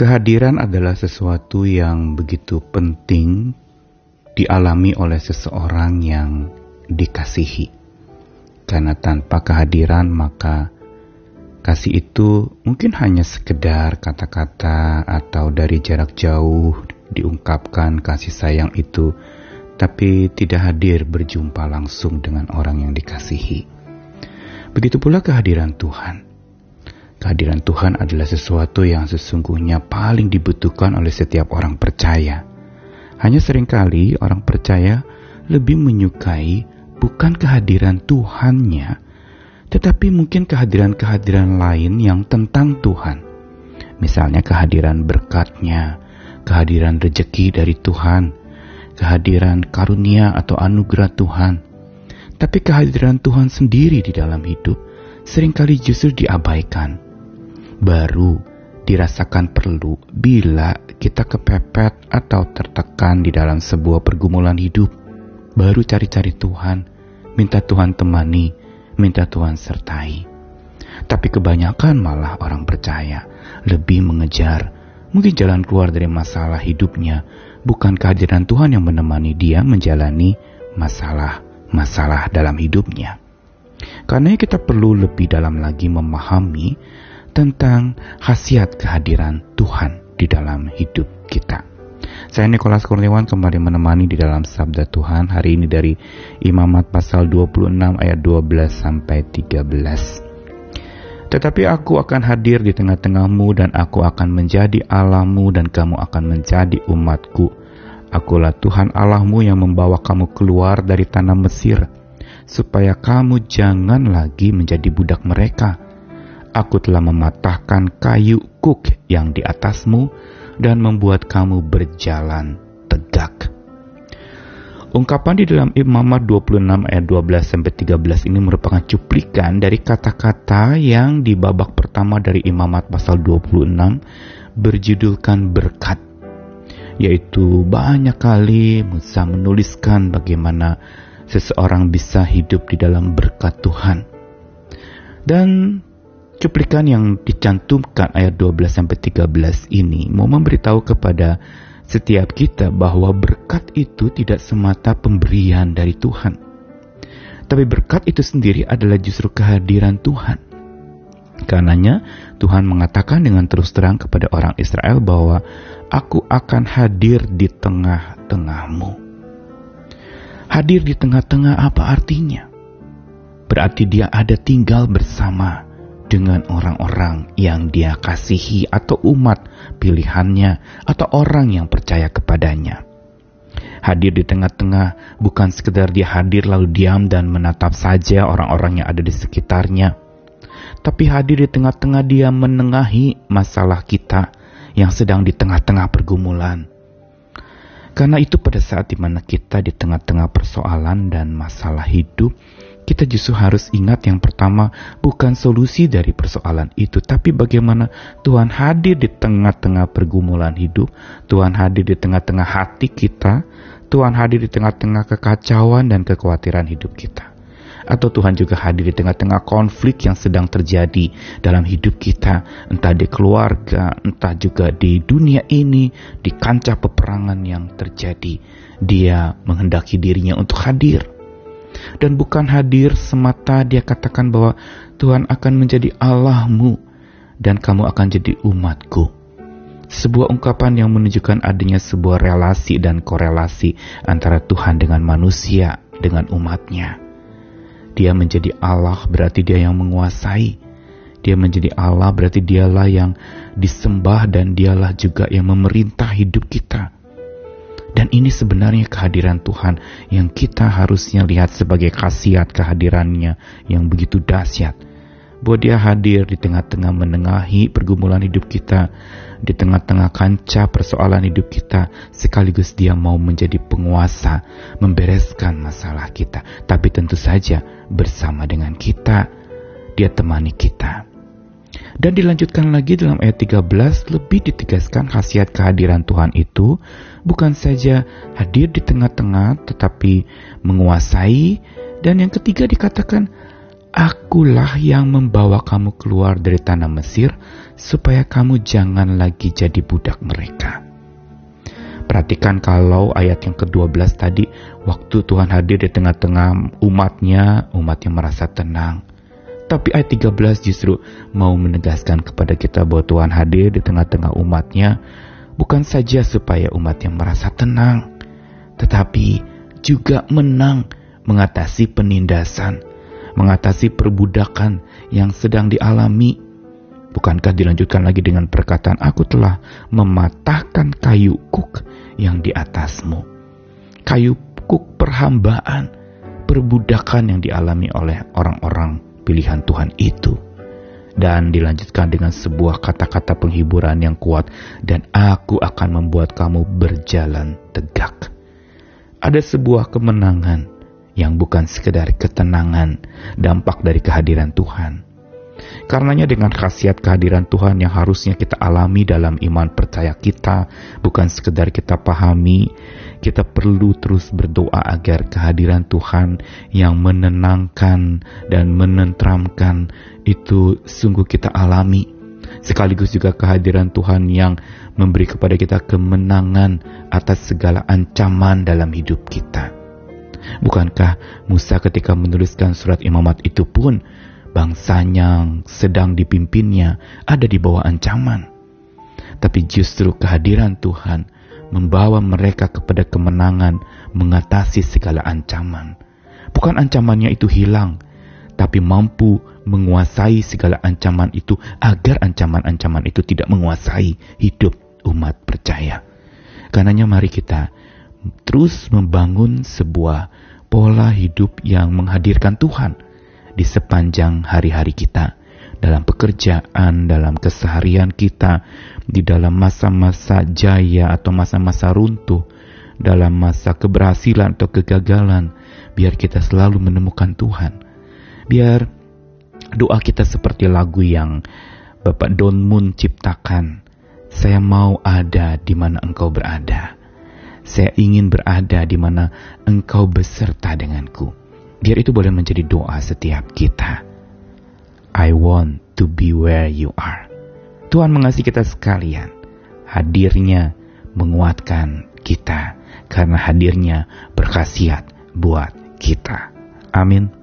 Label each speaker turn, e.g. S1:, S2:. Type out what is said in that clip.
S1: Kehadiran adalah sesuatu yang begitu penting dialami oleh seseorang yang dikasihi. Karena tanpa kehadiran maka kasih itu mungkin hanya sekedar kata-kata atau dari jarak jauh diungkapkan kasih sayang itu tapi tidak hadir berjumpa langsung dengan orang yang dikasihi. Begitu pula kehadiran Tuhan. Kehadiran Tuhan adalah sesuatu yang sesungguhnya paling dibutuhkan oleh setiap orang percaya. Hanya sering kali orang percaya lebih menyukai bukan kehadiran Tuhannya, tetapi mungkin kehadiran-kehadiran lain yang tentang Tuhan. Misalnya kehadiran berkatnya, kehadiran rejeki dari Tuhan, kehadiran karunia atau anugerah Tuhan. Tapi kehadiran Tuhan sendiri di dalam hidup sering kali justru diabaikan baru dirasakan perlu bila kita kepepet atau tertekan di dalam sebuah pergumulan hidup. Baru cari-cari Tuhan, minta Tuhan temani, minta Tuhan sertai. Tapi kebanyakan malah orang percaya lebih mengejar mungkin jalan keluar dari masalah hidupnya, bukan kehadiran Tuhan yang menemani dia menjalani masalah-masalah dalam hidupnya. Karena kita perlu lebih dalam lagi memahami tentang khasiat kehadiran Tuhan di dalam hidup kita. Saya Nikolas Kurniawan kembali menemani di dalam Sabda Tuhan hari ini dari Imamat pasal 26 ayat 12 sampai 13. Tetapi aku akan hadir di tengah-tengahmu dan aku akan menjadi Allahmu dan kamu akan menjadi umatku. Akulah Tuhan Allahmu yang membawa kamu keluar dari tanah Mesir, supaya kamu jangan lagi menjadi budak mereka Aku telah mematahkan kayu kuk yang di atasmu dan membuat kamu berjalan tegak. Ungkapan di dalam Imamat 26 ayat 12 sampai 13 ini merupakan cuplikan dari kata-kata yang di babak pertama dari Imamat pasal 26 berjudulkan berkat. Yaitu banyak kali Musa menuliskan bagaimana seseorang bisa hidup di dalam berkat Tuhan. Dan Cuplikan yang dicantumkan ayat 12 sampai 13 ini mau memberitahu kepada setiap kita bahwa berkat itu tidak semata pemberian dari Tuhan. Tapi berkat itu sendiri adalah justru kehadiran Tuhan. Karenanya Tuhan mengatakan dengan terus terang kepada orang Israel bahwa aku akan hadir di tengah-tengahmu. Hadir di tengah-tengah apa artinya? Berarti dia ada tinggal bersama dengan orang-orang yang dia kasihi atau umat pilihannya atau orang yang percaya kepadanya. Hadir di tengah-tengah bukan sekedar dia hadir lalu diam dan menatap saja orang-orang yang ada di sekitarnya. Tapi hadir di tengah-tengah dia menengahi masalah kita yang sedang di tengah-tengah pergumulan. Karena itu pada saat di mana kita di tengah-tengah persoalan dan masalah hidup, kita justru harus ingat yang pertama bukan solusi dari persoalan itu, tapi bagaimana Tuhan hadir di tengah-tengah pergumulan hidup, Tuhan hadir di tengah-tengah hati kita, Tuhan hadir di tengah-tengah kekacauan dan kekhawatiran hidup kita. Atau Tuhan juga hadir di tengah-tengah konflik yang sedang terjadi dalam hidup kita, entah di keluarga, entah juga di dunia ini, di kancah peperangan yang terjadi. Dia menghendaki dirinya untuk hadir dan bukan hadir semata dia katakan bahwa Tuhan akan menjadi Allahmu dan kamu akan jadi umatku. Sebuah ungkapan yang menunjukkan adanya sebuah relasi dan korelasi antara Tuhan dengan manusia, dengan umatnya. Dia menjadi Allah berarti dia yang menguasai. Dia menjadi Allah berarti dialah yang disembah dan dialah juga yang memerintah hidup kita. Dan ini sebenarnya kehadiran Tuhan yang kita harusnya lihat sebagai khasiat kehadirannya yang begitu dahsyat. Bahwa dia hadir di tengah-tengah menengahi pergumulan hidup kita, di tengah-tengah kancah persoalan hidup kita, sekaligus dia mau menjadi penguasa, membereskan masalah kita. Tapi tentu saja bersama dengan kita, dia temani kita. Dan dilanjutkan lagi dalam ayat 13 lebih ditegaskan khasiat kehadiran Tuhan itu bukan saja hadir di tengah-tengah tetapi menguasai dan yang ketiga dikatakan Akulah yang membawa kamu keluar dari tanah Mesir, supaya kamu jangan lagi jadi budak mereka. Perhatikan kalau ayat yang ke-12 tadi, waktu Tuhan hadir di tengah-tengah umatnya, umatnya merasa tenang. Tapi ayat 13 justru mau menegaskan kepada kita bahwa Tuhan hadir di tengah-tengah umatnya, bukan saja supaya umatnya merasa tenang, tetapi juga menang mengatasi penindasan, mengatasi perbudakan yang sedang dialami. Bukankah dilanjutkan lagi dengan perkataan, Aku telah mematahkan kayu kuk yang di atasmu. Kayu kuk perhambaan, perbudakan yang dialami oleh orang-orang pilihan Tuhan itu. Dan dilanjutkan dengan sebuah kata-kata penghiburan yang kuat, dan aku akan membuat kamu berjalan tegak. Ada sebuah kemenangan yang bukan sekedar ketenangan, dampak dari kehadiran Tuhan. Karenanya dengan khasiat kehadiran Tuhan yang harusnya kita alami dalam iman percaya kita, bukan sekedar kita pahami, kita perlu terus berdoa agar kehadiran Tuhan yang menenangkan dan menentramkan itu sungguh kita alami. Sekaligus juga kehadiran Tuhan yang memberi kepada kita kemenangan atas segala ancaman dalam hidup kita. Bukankah Musa ketika menuliskan surat imamat itu pun bangsanya yang sedang dipimpinnya ada di bawah ancaman. Tapi justru kehadiran Tuhan membawa mereka kepada kemenangan mengatasi segala ancaman. Bukan ancamannya itu hilang, tapi mampu menguasai segala ancaman itu agar ancaman-ancaman itu tidak menguasai hidup umat percaya. Karenanya mari kita terus membangun sebuah pola hidup yang menghadirkan Tuhan di sepanjang hari-hari kita, dalam pekerjaan, dalam keseharian kita, di dalam masa-masa jaya atau masa-masa runtuh, dalam masa keberhasilan atau kegagalan, biar kita selalu menemukan Tuhan. Biar doa kita seperti lagu yang Bapak Don Moon ciptakan. Saya mau ada di mana engkau berada saya ingin berada di mana engkau beserta denganku. Biar itu boleh menjadi doa setiap kita. I want to be where you are. Tuhan mengasihi kita sekalian. Hadirnya menguatkan kita. Karena hadirnya berkhasiat buat kita. Amin.